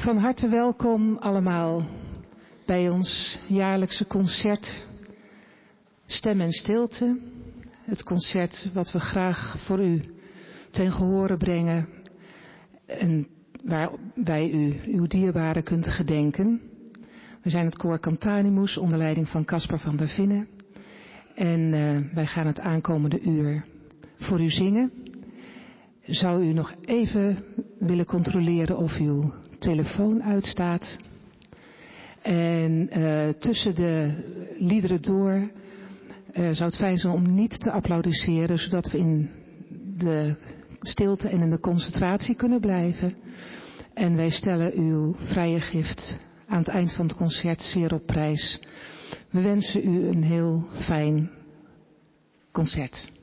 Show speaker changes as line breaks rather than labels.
Van harte welkom allemaal bij ons jaarlijkse concert Stem en Stilte. Het concert wat we graag voor u ten gehore brengen en waarbij u uw dierbaren kunt gedenken. We zijn het koor Cantanimus onder leiding van Caspar van der Vinnen. En uh, wij gaan het aankomende uur voor u zingen. Zou u nog even willen controleren of uw telefoon uitstaat? En uh, tussen de liederen door uh, zou het fijn zijn om niet te applaudisseren, zodat we in de stilte en in de concentratie kunnen blijven. En wij stellen uw vrije gift aan het eind van het concert zeer op prijs. We wensen u een heel fijn concert.